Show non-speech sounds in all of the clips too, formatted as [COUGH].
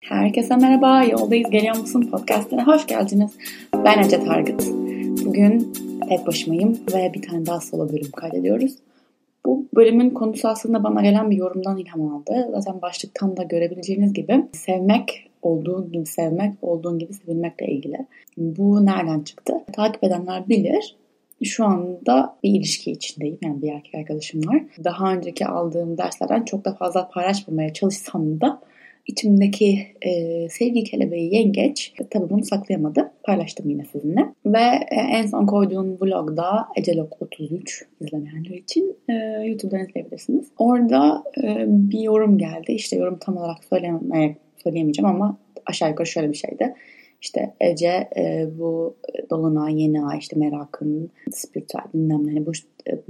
Herkese merhaba, yoldayız geliyor musun podcastine hoş geldiniz. Ben Ece Targıt. Bugün tek başımayım ve bir tane daha solo bölüm kaydediyoruz. Bu bölümün konusu aslında bana gelen bir yorumdan ilham aldı. Zaten başlıktan da görebileceğiniz gibi sevmek, olduğun gibi sevmek, olduğun gibi sevilmekle ilgili. Bu nereden çıktı? Takip edenler bilir. Şu anda bir ilişki içindeyim. Yani bir erkek arkadaşım var. Daha önceki aldığım derslerden çok da fazla paylaşmamaya çalışsam da içimdeki e, sevgi kelebeği yengeç tabii bunu saklayamadı. Paylaştım yine sizinle. Ve e, en son koyduğum vlogda Ecelok 33 izlemeyenler için e, YouTube'dan izleyebilirsiniz. Orada e, bir yorum geldi. İşte yorum tam olarak söylemeye, söyleyemeyeceğim ama aşağı yukarı şöyle bir şeydi. İşte Ece e, bu Dolunay, Yeni Ay, işte merakın, spiritüel bilmem bu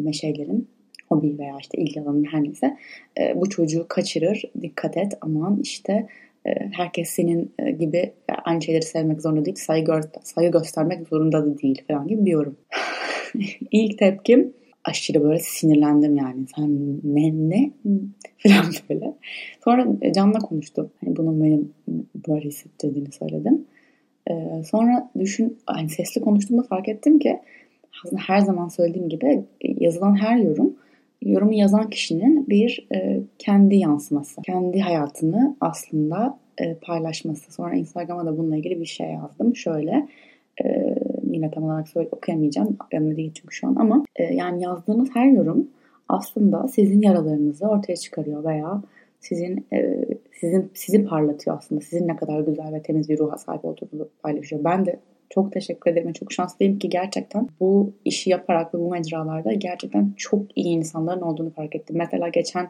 e, şeylerin hobi veya işte ilgi alanı her neyse e, bu çocuğu kaçırır. Dikkat et aman işte e, herkes senin e, gibi aynı şeyleri sevmek zorunda değil. Saygı, saygı göstermek zorunda da değil falan gibi bir yorum. [LAUGHS] İlk tepkim aşırı böyle sinirlendim yani. Sen ne ne [LAUGHS] falan böyle. Sonra Can'la konuştum. Hani bunun benim böyle hissettirdiğini söyledim. Ee, sonra düşün, hani sesli konuştuğumda fark ettim ki aslında her zaman söylediğim gibi yazılan her yorum yorumu yazan kişinin bir e, kendi yansıması, kendi hayatını aslında e, paylaşması. Sonra Instagram'a da bununla ilgili bir şey yazdım. Şöyle e, yine tam olarak söyle okuyamayacağım. Aklımda değil çünkü şu an ama e, yani yazdığınız her yorum aslında sizin yaralarınızı ortaya çıkarıyor veya sizin e, sizin sizi parlatıyor aslında. Sizin ne kadar güzel ve temiz bir ruha sahip olduğunuzu paylaşıyor. Ben de çok teşekkür ederim. Çok şanslıyım ki gerçekten bu işi yaparak ve bu mecralarda gerçekten çok iyi insanların olduğunu fark ettim. Mesela geçen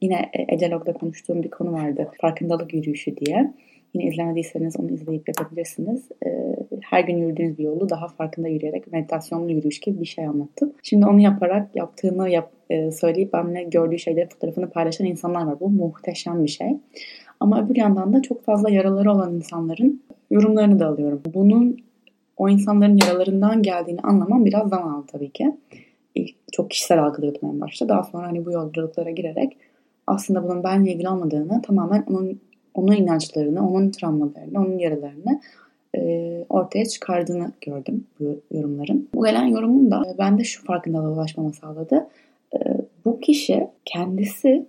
yine Ecelog'da konuştuğum bir konu vardı. Farkındalık yürüyüşü diye. Yine izlemediyseniz onu izleyip yapabilirsiniz. Ee, her gün yürüdüğünüz bir yolu daha farkında yürüyerek meditasyonlu yürüyüş gibi bir şey anlattım. Şimdi onu yaparak yaptığını yap, e, söyleyip benimle gördüğü şeyleri fotoğrafını paylaşan insanlar var. Bu muhteşem bir şey. Ama öbür yandan da çok fazla yaraları olan insanların yorumlarını da alıyorum. Bunun o insanların yaralarından geldiğini anlamam biraz zaman aldı tabii ki. İlk çok kişisel algılıyordum en başta. Daha sonra hani bu yolculuklara girerek aslında bunun benimle ilgili olmadığını tamamen onun onun inançlarını, onun travmalarını, onun yaralarını e, ortaya çıkardığını gördüm bu yorumların. Bu gelen yorumun da e, bende şu farkındalığa ulaşmamı sağladı. E, bu kişi kendisi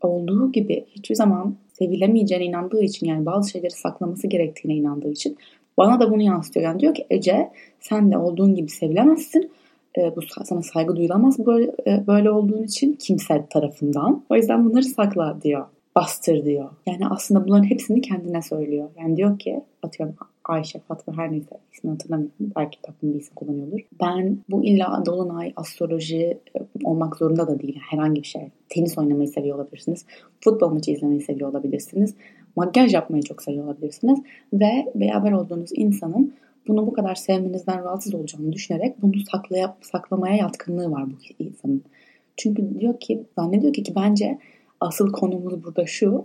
olduğu gibi hiçbir zaman sevilemeyeceğine inandığı için yani bazı şeyleri saklaması gerektiğine inandığı için bana da bunu yansıtıyor. Yani diyor ki Ece sen de olduğun gibi sevilemezsin. E, bu sana saygı duyulamaz böyle, e, böyle olduğun için kimse tarafından. O yüzden bunları sakla diyor. Bastır diyor. Yani aslında bunların hepsini kendine söylüyor. Yani diyor ki atıyorum Ayşe, Fatma her neyse ismini hatırlamıyorum. Belki takvim bir isim kullanıyordur. Ben bu illa dolunay, astroloji e, olmak zorunda da değil. Herhangi bir şey. Tenis oynamayı seviyor olabilirsiniz. Futbol maçı izlemeyi seviyor olabilirsiniz makyaj yapmayı çok seviyor olabilirsiniz. Ve beraber olduğunuz insanın bunu bu kadar sevmenizden rahatsız olacağını düşünerek bunu saklaya, saklamaya yatkınlığı var bu insanın. Çünkü diyor ki, zannediyor ki ki bence asıl konumuz burada şu.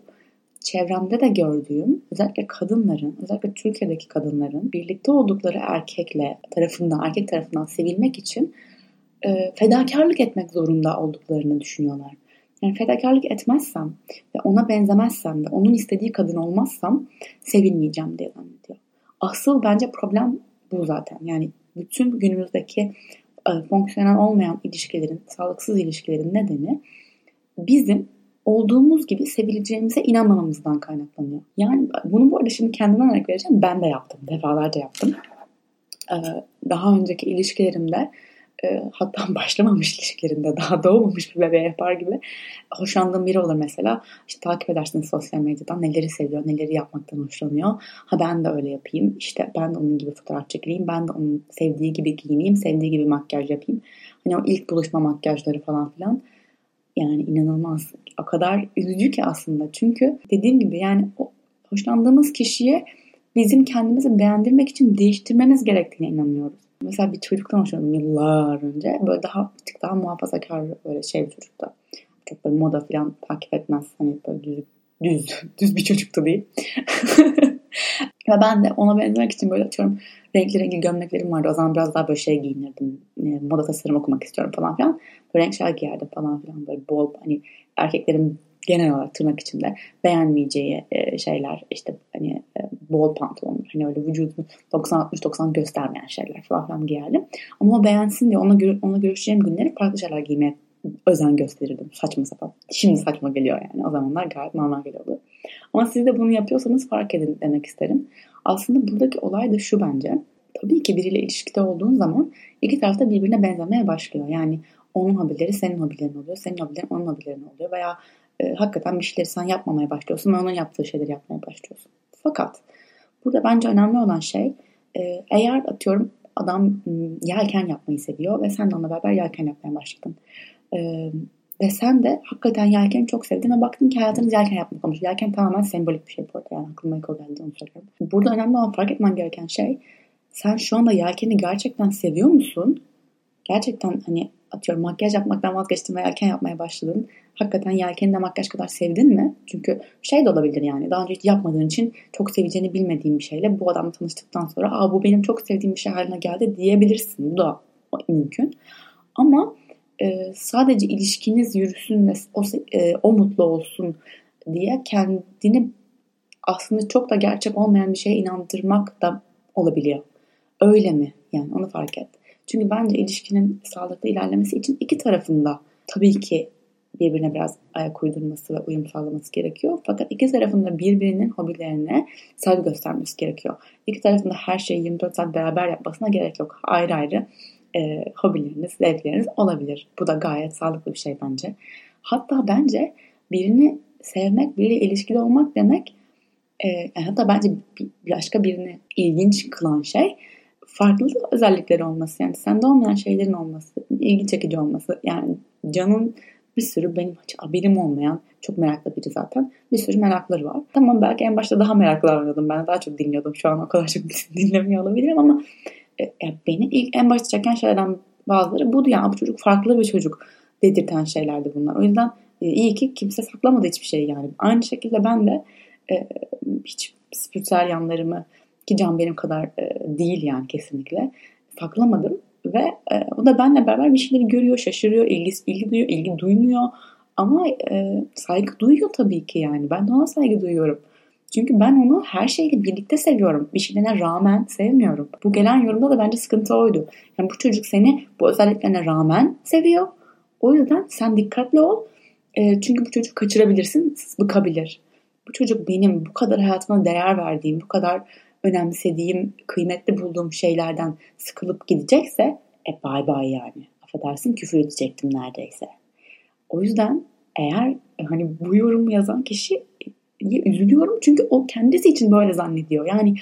Çevremde de gördüğüm özellikle kadınların, özellikle Türkiye'deki kadınların birlikte oldukları erkekle tarafından, erkek tarafından sevilmek için e, fedakarlık etmek zorunda olduklarını düşünüyorlar. Yani fedakarlık etmezsem ve ona benzemezsem ve onun istediği kadın olmazsam sevilmeyeceğim diye zannediyor. Asıl bence problem bu zaten. Yani bütün günümüzdeki e, fonksiyonel olmayan ilişkilerin, sağlıksız ilişkilerin nedeni bizim olduğumuz gibi sevileceğimize inanmamamızdan kaynaklanıyor. Yani bunu bu arada şimdi kendimden örnek vereceğim. Ben de yaptım. Defalarca yaptım. Ee, daha önceki ilişkilerimde e, hatta [LAUGHS] başlamamış ilişkilerinde daha doğmamış bir bebeğe yapar gibi hoşlandığım biri olur mesela. İşte takip edersiniz sosyal medyadan neleri seviyor, neleri yapmaktan hoşlanıyor. Ha ben de öyle yapayım. İşte ben de onun gibi fotoğraf çekileyim. Ben de onun sevdiği gibi giyineyim. Sevdiği gibi makyaj yapayım. Hani o ilk buluşma makyajları falan filan. Yani inanılmaz. O kadar üzücü ki aslında. Çünkü dediğim gibi yani o hoşlandığımız kişiye bizim kendimizi beğendirmek için değiştirmemiz gerektiğine inanıyoruz. Mesela bir çocuktan hoşlandım yıllar önce. Böyle daha bir tık daha muhafazakar böyle şey bir çocuktu. Çok böyle moda falan takip etmez. Hani böyle düz, düz, [LAUGHS] düz bir çocuktu değil. [LAUGHS] Ve ben de ona benzemek için böyle atıyorum renkli renkli gömleklerim vardı. O zaman biraz daha böyle şey giyinirdim. moda tasarım okumak istiyorum falan filan. Böyle renk şeyler giyerdim falan filan. Böyle bol hani erkeklerin genel olarak tırnak içinde beğenmeyeceği e, şeyler işte hani e, bol pantolonlar hani öyle vücudunu 90-60-90 göstermeyen şeyler falan filan giyerdim. Ama o beğensin diye ona, ona görüşeceğim günleri farklı şeyler giymeye özen gösterirdim. Saçma sapan. Şimdi saçma geliyor yani. O zamanlar gayet normal geliyordu. Ama siz de bunu yapıyorsanız fark edin demek isterim. Aslında buradaki olay da şu bence. Tabii ki biriyle ilişkide olduğun zaman iki tarafta birbirine benzemeye başlıyor. Yani onun hobileri senin hobilerin oluyor. Senin hobilerin onun hobilerin oluyor. Veya e, hakikaten bir şeyleri sen yapmamaya başlıyorsun ve onun yaptığı şeyleri yapmaya başlıyorsun. Fakat burada bence önemli olan şey e, eğer atıyorum adam yelken yapmayı seviyor ve sen de onunla beraber yelken yapmaya başladın. E, ve sen de hakikaten yelken çok sevdin ve baktın ki hayatınız yelken yapmak olmuş. Yelken tamamen sembolik bir şey bu arada. Yani aklıma ilk o geldi onu söylüyorum. Burada önemli olan fark etmen gereken şey sen şu anda yelkeni gerçekten seviyor musun? Gerçekten hani atıyorum makyaj yapmaktan vazgeçtin ve yelken yapmaya başladın. Hakikaten yelkeni de makyaj kadar sevdin mi? Çünkü şey de olabilir yani daha önce hiç yapmadığın için çok seveceğini bilmediğin bir şeyle bu adamla tanıştıktan sonra Aa, bu benim çok sevdiğim bir şey haline geldi diyebilirsin. Bu da mümkün. Ama e, sadece ilişkiniz yürüsün ve o, e, o mutlu olsun diye kendini aslında çok da gerçek olmayan bir şeye inandırmak da olabiliyor. Öyle mi? Yani onu fark et. Çünkü bence ilişkinin sağlıklı ilerlemesi için iki tarafında tabii ki birbirine biraz ayak uydurması ve uyum sağlaması gerekiyor. Fakat iki tarafında birbirinin hobilerine saygı göstermesi gerekiyor. İki tarafında her şeyi 24 saat beraber yapmasına gerek yok. Ayrı ayrı e, hobileriniz, zevkleriniz olabilir. Bu da gayet sağlıklı bir şey bence. Hatta bence birini sevmek, biriyle ilişkili olmak demek e, hatta bence bir, başka birini ilginç kılan şey farklı özellikleri olması. Yani sende olmayan şeylerin olması, ilgi çekici olması. Yani Can'ın bir sürü benim hiç haberim olmayan çok meraklı biri zaten. Bir sürü merakları var. Tamam belki en başta daha meraklı davranıyordum. Ben daha çok dinliyordum. Şu an o kadar çok [LAUGHS] dinlemiyor olabilirim ama e, yani beni ilk en başta çeken şeylerden bazıları budu yani bu çocuk farklı bir çocuk dedirten şeylerdi bunlar. O yüzden e, iyi ki kimse saklamadı hiçbir şey yani. Aynı şekilde ben de e, hiç spiritüel yanlarımı ki Can benim kadar e, değil yani kesinlikle saklamadım ve e, o da benle beraber bir şeyleri görüyor, şaşırıyor, ilgi, ilgi duyuyor, ilgi duymuyor ama e, saygı duyuyor tabii ki yani. Ben de ona saygı duyuyorum. Çünkü ben onu her şeyle birlikte seviyorum. Bir şeylerine rağmen sevmiyorum. Bu gelen yorumda da bence sıkıntı oydu. Yani bu çocuk seni bu özelliklerine rağmen seviyor. O yüzden sen dikkatli ol. E, çünkü bu çocuk kaçırabilirsin, bıkabilir. Bu çocuk benim bu kadar hayatıma değer verdiğim, bu kadar önemsediğim, kıymetli bulduğum şeylerden sıkılıp gidecekse e bay bay yani. Affedersin küfür edecektim neredeyse. O yüzden eğer hani bu yorum yazan kişi üzülüyorum çünkü o kendisi için böyle zannediyor. Yani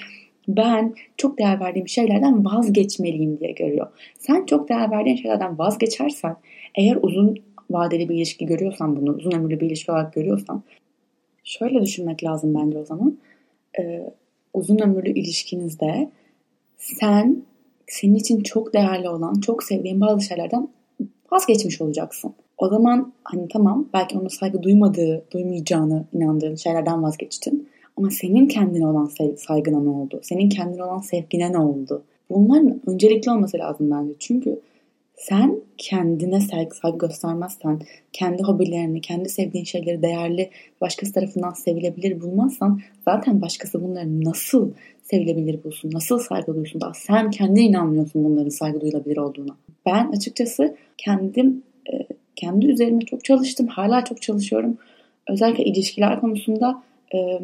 ben çok değer verdiğim şeylerden vazgeçmeliyim diye görüyor. Sen çok değer verdiğin şeylerden vazgeçersen eğer uzun vadeli bir ilişki görüyorsan bunu uzun ömürlü bir ilişki olarak görüyorsan şöyle düşünmek lazım bence o zaman. Ee, uzun ömürlü ilişkinizde sen senin için çok değerli olan, çok sevdiğin bazı şeylerden vazgeçmiş olacaksın. O zaman hani tamam belki ona saygı duymadığı, duymayacağını inandığın şeylerden vazgeçtin. Ama senin kendine olan saygına ne oldu? Senin kendine olan sevgine ne oldu? Bunların öncelikli olması lazım bence. Çünkü sen kendine saygı, saygı göstermezsen, kendi hobilerini, kendi sevdiğin şeyleri değerli, başkası tarafından sevilebilir bulmazsan zaten başkası bunları nasıl sevilebilir bulsun, nasıl saygı duysun daha sen kendine inanmıyorsun bunların saygı duyulabilir olduğuna. Ben açıkçası kendim e, kendi üzerime çok çalıştım. Hala çok çalışıyorum. Özellikle ilişkiler konusunda e,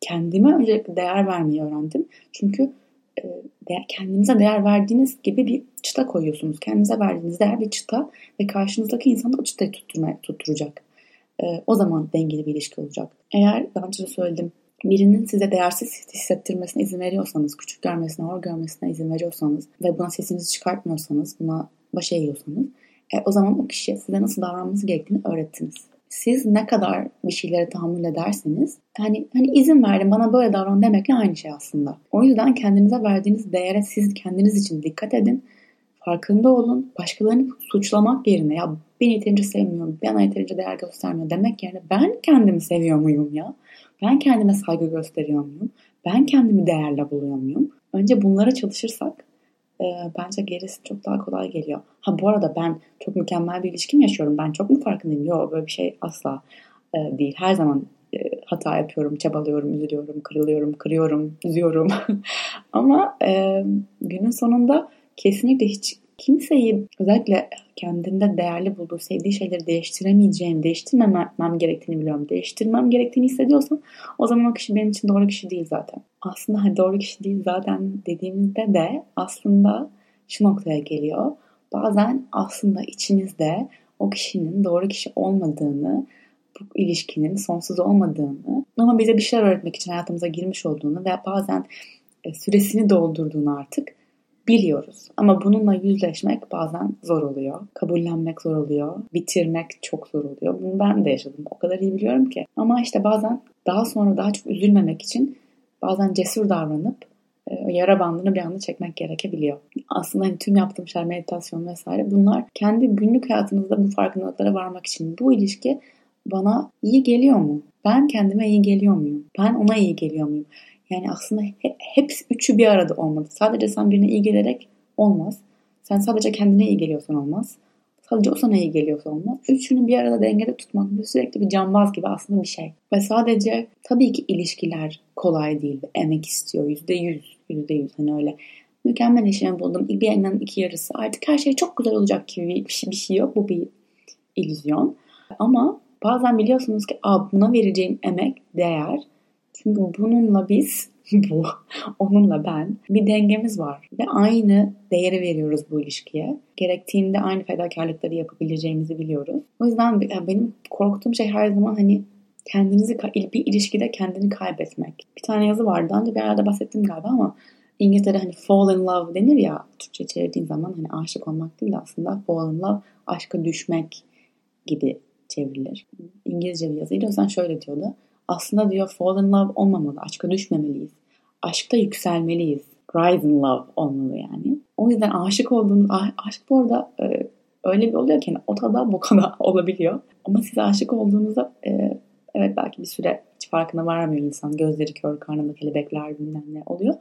kendime öncelikle değer vermeyi öğrendim. Çünkü e, kendinize değer verdiğiniz gibi bir çıta koyuyorsunuz. Kendinize verdiğiniz değer bir çıta ve karşınızdaki insan da o çıtayı tutturmaya, tutturacak. E, o zaman dengeli bir ilişki olacak. Eğer daha önce söyledim birinin size değersiz hissettirmesine izin veriyorsanız, küçük görmesine, hor görmesine izin veriyorsanız ve buna sesinizi çıkartmıyorsanız, buna baş eğiyorsanız e, o zaman o kişiye size nasıl davranması gerektiğini öğrettiniz siz ne kadar bir şeylere tahammül ederseniz hani hani izin verdim bana böyle davran demekle aynı şey aslında. O yüzden kendinize verdiğiniz değere siz kendiniz için dikkat edin. Farkında olun. Başkalarını suçlamak yerine ya beni yeterince sevmiyor, bana yeterince değer göstermiyor demek yerine ben kendimi seviyor muyum ya? Ben kendime saygı gösteriyor muyum? Ben kendimi değerli buluyor muyum? Önce bunlara çalışırsak e, bence gerisi çok daha kolay geliyor. Ha bu arada ben çok mükemmel bir ilişkim yaşıyorum. Ben çok mu farkındayım? Yok böyle bir şey asla. e, değil. Her zaman e, hata yapıyorum, çabalıyorum, üzülüyorum, kırılıyorum, kırıyorum, üzüyorum. [LAUGHS] Ama e, günün sonunda kesinlikle hiç kimseyi özellikle kendinde değerli bulduğu, sevdiği şeyleri değiştiremeyeceğini, değiştirmemem gerektiğini biliyorum. Değiştirmem gerektiğini hissediyorsam o zaman o kişi benim için doğru kişi değil zaten. Aslında hani doğru kişi değil zaten dediğimizde de aslında şu noktaya geliyor. Bazen aslında içimizde o kişinin doğru kişi olmadığını, bu ilişkinin sonsuz olmadığını ama bize bir şeyler öğretmek için hayatımıza girmiş olduğunu ve bazen e, süresini doldurduğunu artık biliyoruz. Ama bununla yüzleşmek bazen zor oluyor. Kabullenmek zor oluyor. Bitirmek çok zor oluyor. Bunu ben de yaşadım. O kadar iyi biliyorum ki. Ama işte bazen daha sonra daha çok üzülmemek için bazen cesur davranıp e, yara bandını bir anda çekmek gerekebiliyor. Aslında hani tüm yaptığım şeyler meditasyon vesaire bunlar kendi günlük hayatımızda bu farkındalıklara varmak için bu ilişki bana iyi geliyor mu? Ben kendime iyi geliyor muyum? Ben ona iyi geliyor muyum? Yani aslında he, hepsi üçü bir arada olmalı. Sadece sen birine iyi gelerek olmaz. Sen sadece kendine iyi geliyorsan olmaz. Sadece o sana iyi geliyorsa olmaz. Üçünü bir arada dengede tutmak sürekli bir cambaz gibi aslında bir şey. Ve sadece tabii ki ilişkiler kolay değil. Emek istiyor. Yüzde yüz. Yüzde yüz. Hani öyle mükemmel eşimi buldum. Bir yandan iki yarısı. Artık her şey çok güzel olacak gibi bir şey, bir şey yok. Bu bir illüzyon. Ama bazen biliyorsunuz ki Aa, buna vereceğim emek değer. Çünkü bununla biz [LAUGHS] bu, onunla ben bir dengemiz var ve aynı değeri veriyoruz bu ilişkiye. Gerektiğinde aynı fedakarlıkları yapabileceğimizi biliyoruz. O yüzden benim korktuğum şey her zaman hani kendinizi bir ilişkide kendini kaybetmek. Bir tane yazı vardı. Daha önce bir yerde bahsettim galiba ama İngilizce'de hani fall in love denir ya Türkçe çevirdiğin zaman hani aşık olmak değil de aslında fall in love aşka düşmek gibi çevrilir. İngilizce bir yazıydı. O yüzden şöyle diyordu. Aslında diyor fall in love olmamalı. Aşka düşmemeliyiz. Aşkta yükselmeliyiz. Rise in love olmalı yani. O yüzden aşık olduğunuz, aşk bu arada e, öyle bir oluyor ki o da bu kadar [LAUGHS] olabiliyor. Ama siz aşık olduğunuzda e, evet belki bir süre hiç farkına varmıyor insan. Gözleri kör, karnında kelebekler bilmem ne oluyor.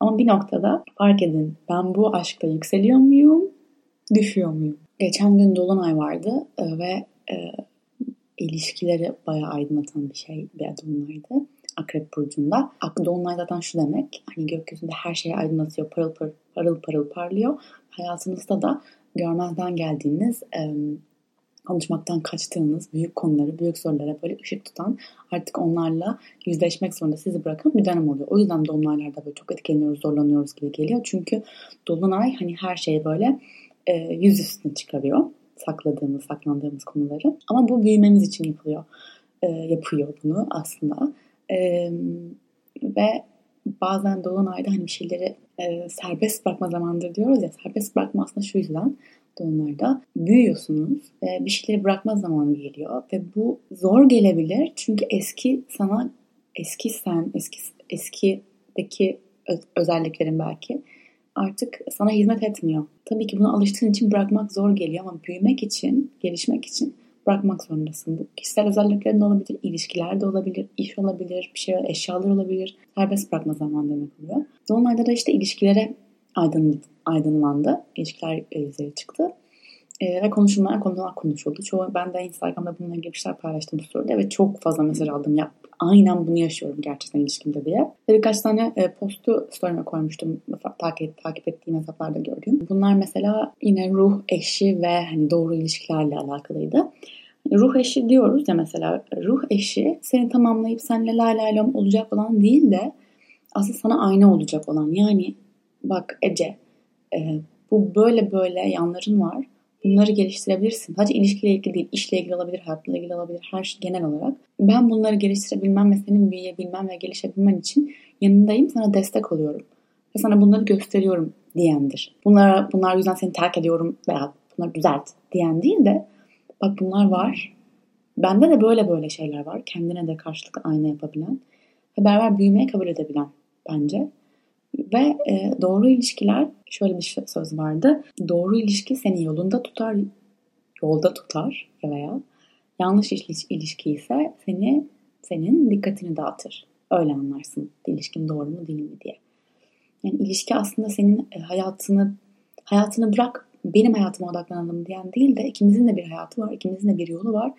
Ama bir noktada fark edin ben bu aşkta yükseliyor muyum, düşüyor muyum? Geçen gün Dolunay vardı e, ve ilişkileri bayağı aydınlatan bir şey bir dolunaydı. Akrep Burcu'nda. Dolunay zaten şu demek. Hani gökyüzünde her şeyi aydınlatıyor. Parıl parıl, parıl parıl parlıyor. Hayatınızda da görmezden geldiğiniz e, konuşmaktan kaçtığınız büyük konuları, büyük sorulara böyle ışık tutan, artık onlarla yüzleşmek zorunda sizi bırakan bir dönem oluyor. O yüzden dolunaylarda böyle çok etkileniyoruz, zorlanıyoruz gibi geliyor. Çünkü dolunay hani her şeyi böyle e, yüz üstüne çıkarıyor sakladığımız, saklandığımız konuları. Ama bu büyümemiz için yapılıyor. E, yapıyor bunu aslında. E, ve bazen Dolunay'da hani bir şeyleri e, serbest bırakma zamandır diyoruz ya. Serbest bırakma aslında şu yüzden Dolunay'da büyüyorsunuz ve bir şeyleri bırakma zamanı geliyor. Ve bu zor gelebilir çünkü eski sana eski sen, eski eskideki özelliklerin belki artık sana hizmet etmiyor. Tabii ki buna alıştığın için bırakmak zor geliyor ama büyümek için, gelişmek için bırakmak zorundasın. Bu kişisel özelliklerin de olabilir, ilişkiler de olabilir, iş olabilir, bir şey, eşyalar olabilir. Serbest bırakma zamanı demek oluyor. Dolunayda da işte ilişkilere aydın, aydınlandı. İlişkiler yüzeye çıktı. E, ve konuşulmayan konular konuşuldu. Çoğu ben de Instagram'da bununla ilgili bir şeyler paylaştım bu soruda ve çok fazla mesaj aldım. Ya aynen bunu yaşıyorum gerçekten ilişkimde diye. Ve birkaç tane e, postu story'me koymuştum takip, takip ettiğim hesaplarda gördüğüm. Bunlar mesela yine ruh eşi ve hani doğru ilişkilerle alakalıydı. Hani ruh eşi diyoruz ya mesela ruh eşi seni tamamlayıp seninle lay lay lom olacak olan değil de aslında sana ayna olacak olan. Yani bak Ece e, bu böyle böyle yanların var Bunları geliştirebilirsin. Sadece ilişkiyle ilgili değil, işle ilgili olabilir, hayatla ilgili olabilir, her şey genel olarak. Ben bunları geliştirebilmem ve senin büyüyebilmem ve gelişebilmen için yanındayım, sana destek oluyorum. Ve sana bunları gösteriyorum diyendir. Bunlar, bunlar yüzden seni terk ediyorum veya bunları düzelt diyen değil de bak bunlar var. Bende de böyle böyle şeyler var. Kendine de karşılıklı ayna yapabilen ve beraber büyümeye kabul edebilen bence. Ve e, doğru ilişkiler şöyle bir söz vardı. Doğru ilişki seni yolunda tutar, yolda tutar veya yanlış ilişki ise seni senin dikkatini dağıtır. Öyle anlarsın ilişkin doğru mu değil mi diye. Yani ilişki aslında senin e, hayatını hayatını bırak benim hayatıma odaklanalım diyen değil de ikimizin de bir hayatı var, ikimizin de bir yolu var.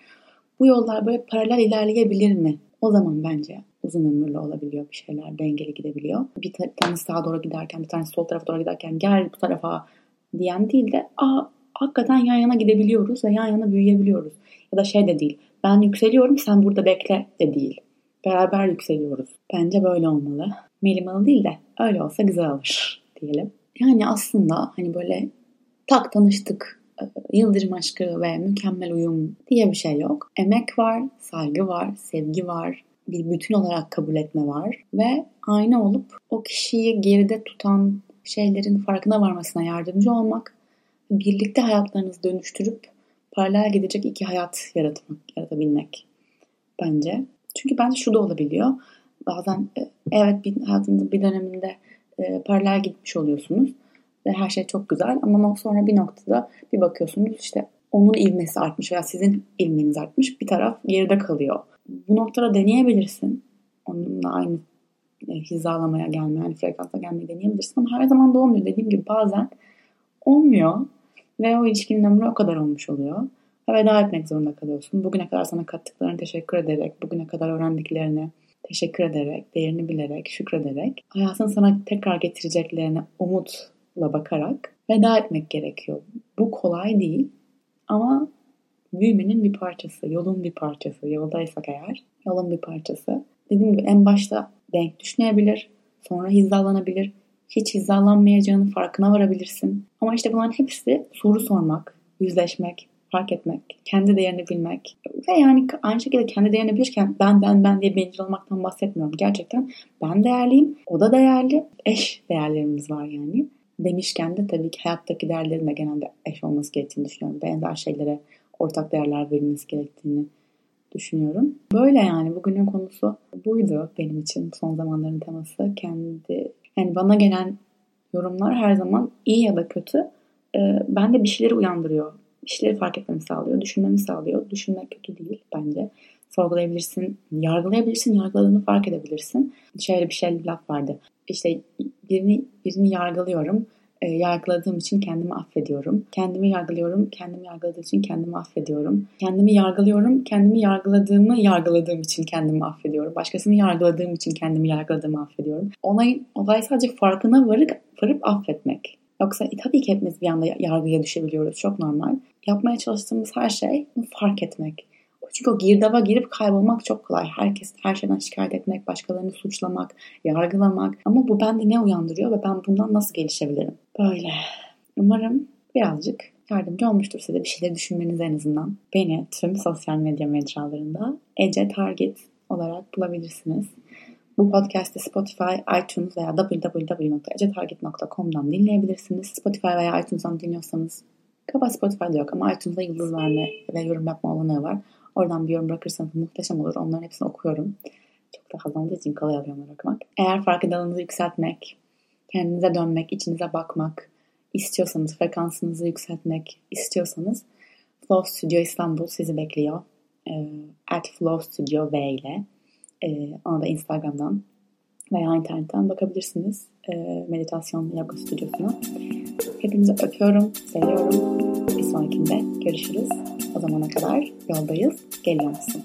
Bu yollar böyle paralel ilerleyebilir mi? O zaman bence uzun ömürlü olabiliyor bir şeyler. Dengeli gidebiliyor. Bir tanesi sağa doğru giderken bir tanesi sol tarafa doğru giderken gel bu tarafa diyen değil de aa hakikaten yan yana gidebiliyoruz ve yan yana büyüyebiliyoruz. Ya da şey de değil. Ben yükseliyorum sen burada bekle de değil. Beraber yükseliyoruz. Bence böyle olmalı. Melimalı değil de öyle olsa güzel olur diyelim. Yani aslında hani böyle tak tanıştık, yıldırım aşkı ve mükemmel uyum diye bir şey yok. Emek var, saygı var, sevgi var, bir bütün olarak kabul etme var ve aynı olup o kişiyi geride tutan şeylerin farkına varmasına yardımcı olmak, birlikte hayatlarınızı dönüştürüp paralel gidecek iki hayat yaratmak, yaratabilmek bence. Çünkü bence şu da olabiliyor. Bazen e, evet bir hayatınızın bir döneminde e, paralel gitmiş oluyorsunuz ve her şey çok güzel ama sonra bir noktada bir bakıyorsunuz işte onun ivmesi artmış veya sizin ivmeniz artmış bir taraf geride kalıyor. Bu noktada deneyebilirsin. Onunla aynı e, hizalamaya gelmeye, aynı frekansa gelmeyi deneyebilirsin ama her zaman da olmuyor. Dediğim gibi bazen olmuyor ve o ilişkinin ömrü o kadar olmuş oluyor. Ve veda etmek zorunda kalıyorsun. Bugüne kadar sana kattıklarını teşekkür ederek, bugüne kadar öğrendiklerini teşekkür ederek, değerini bilerek, şükrederek, hayatın sana tekrar getireceklerine umutla bakarak veda etmek gerekiyor. Bu kolay değil ama büyümenin bir parçası, yolun bir parçası, yoldaysak eğer yolun bir parçası. Dediğim gibi en başta denk düşmeyebilir, sonra hizalanabilir, hiç hizalanmayacağını farkına varabilirsin. Ama işte bunların hepsi soru sormak, yüzleşmek, fark etmek, kendi değerini bilmek ve yani aynı şekilde kendi değerini bilirken ben ben ben diye bencil olmaktan bahsetmiyorum. Gerçekten ben değerliyim, o da değerli, eş değerlerimiz var yani. Demişken de tabii ki hayattaki değerlerin de genelde eş olması gerektiğini düşünüyorum. Benzer şeylere ortak değerler verilmesi gerektiğini düşünüyorum. Böyle yani bugünün konusu buydu benim için son zamanların teması. Kendi yani bana gelen yorumlar her zaman iyi ya da kötü e, bende bir şeyleri uyandırıyor. Bir şeyleri fark etmemi sağlıyor, düşünmemi sağlıyor. Düşünmek kötü değil bence. Sorgulayabilirsin, yargılayabilirsin, yargıladığını fark edebilirsin. Şöyle bir şey bir laf vardı. İşte birini birini yargılıyorum e, yargıladığım için kendimi affediyorum. Kendimi yargılıyorum, kendimi yargıladığım için kendimi affediyorum. Kendimi yargılıyorum, kendimi yargıladığımı yargıladığım için kendimi affediyorum. Başkasını yargıladığım için kendimi yargıladığımı affediyorum. Olay, olay sadece farkına varıp, varıp affetmek. Yoksa tabii ki hepimiz bir anda yargıya düşebiliyoruz. Çok normal. Yapmaya çalıştığımız her şey fark etmek. Çünkü o girdaba girip kaybolmak çok kolay. Herkes her şeyden şikayet etmek, başkalarını suçlamak, yargılamak. Ama bu bende ne uyandırıyor ve ben bundan nasıl gelişebilirim? Böyle. Umarım birazcık yardımcı olmuştur size bir şeyler düşünmeniz en azından. Beni tüm sosyal medya mecralarında Ece Target olarak bulabilirsiniz. Bu podcast'i Spotify, iTunes veya www.ecetarget.com'dan dinleyebilirsiniz. Spotify veya iTunes'dan dinliyorsanız Kaba Spotify'da yok ama iTunes'da yıldız verme ve yorum yapma olanağı var. Oradan bir yorum bırakırsanız muhteşem olur. Onların hepsini okuyorum. Çok da kazandığı için kolay alıyorum okumak. Eğer farkındalığınızı yükseltmek, kendinize dönmek, içinize bakmak istiyorsanız, frekansınızı yükseltmek istiyorsanız Flow Studio İstanbul sizi bekliyor. E, at Flow Studio V ile. E, ona da Instagram'dan veya internetten bakabilirsiniz. E, meditasyon yoga stüdyosuna. Hepinizi öpüyorum, seviyorum. Bir sonrakinde görüşürüz. O zamana kadar yoldayız. Geliyor musun?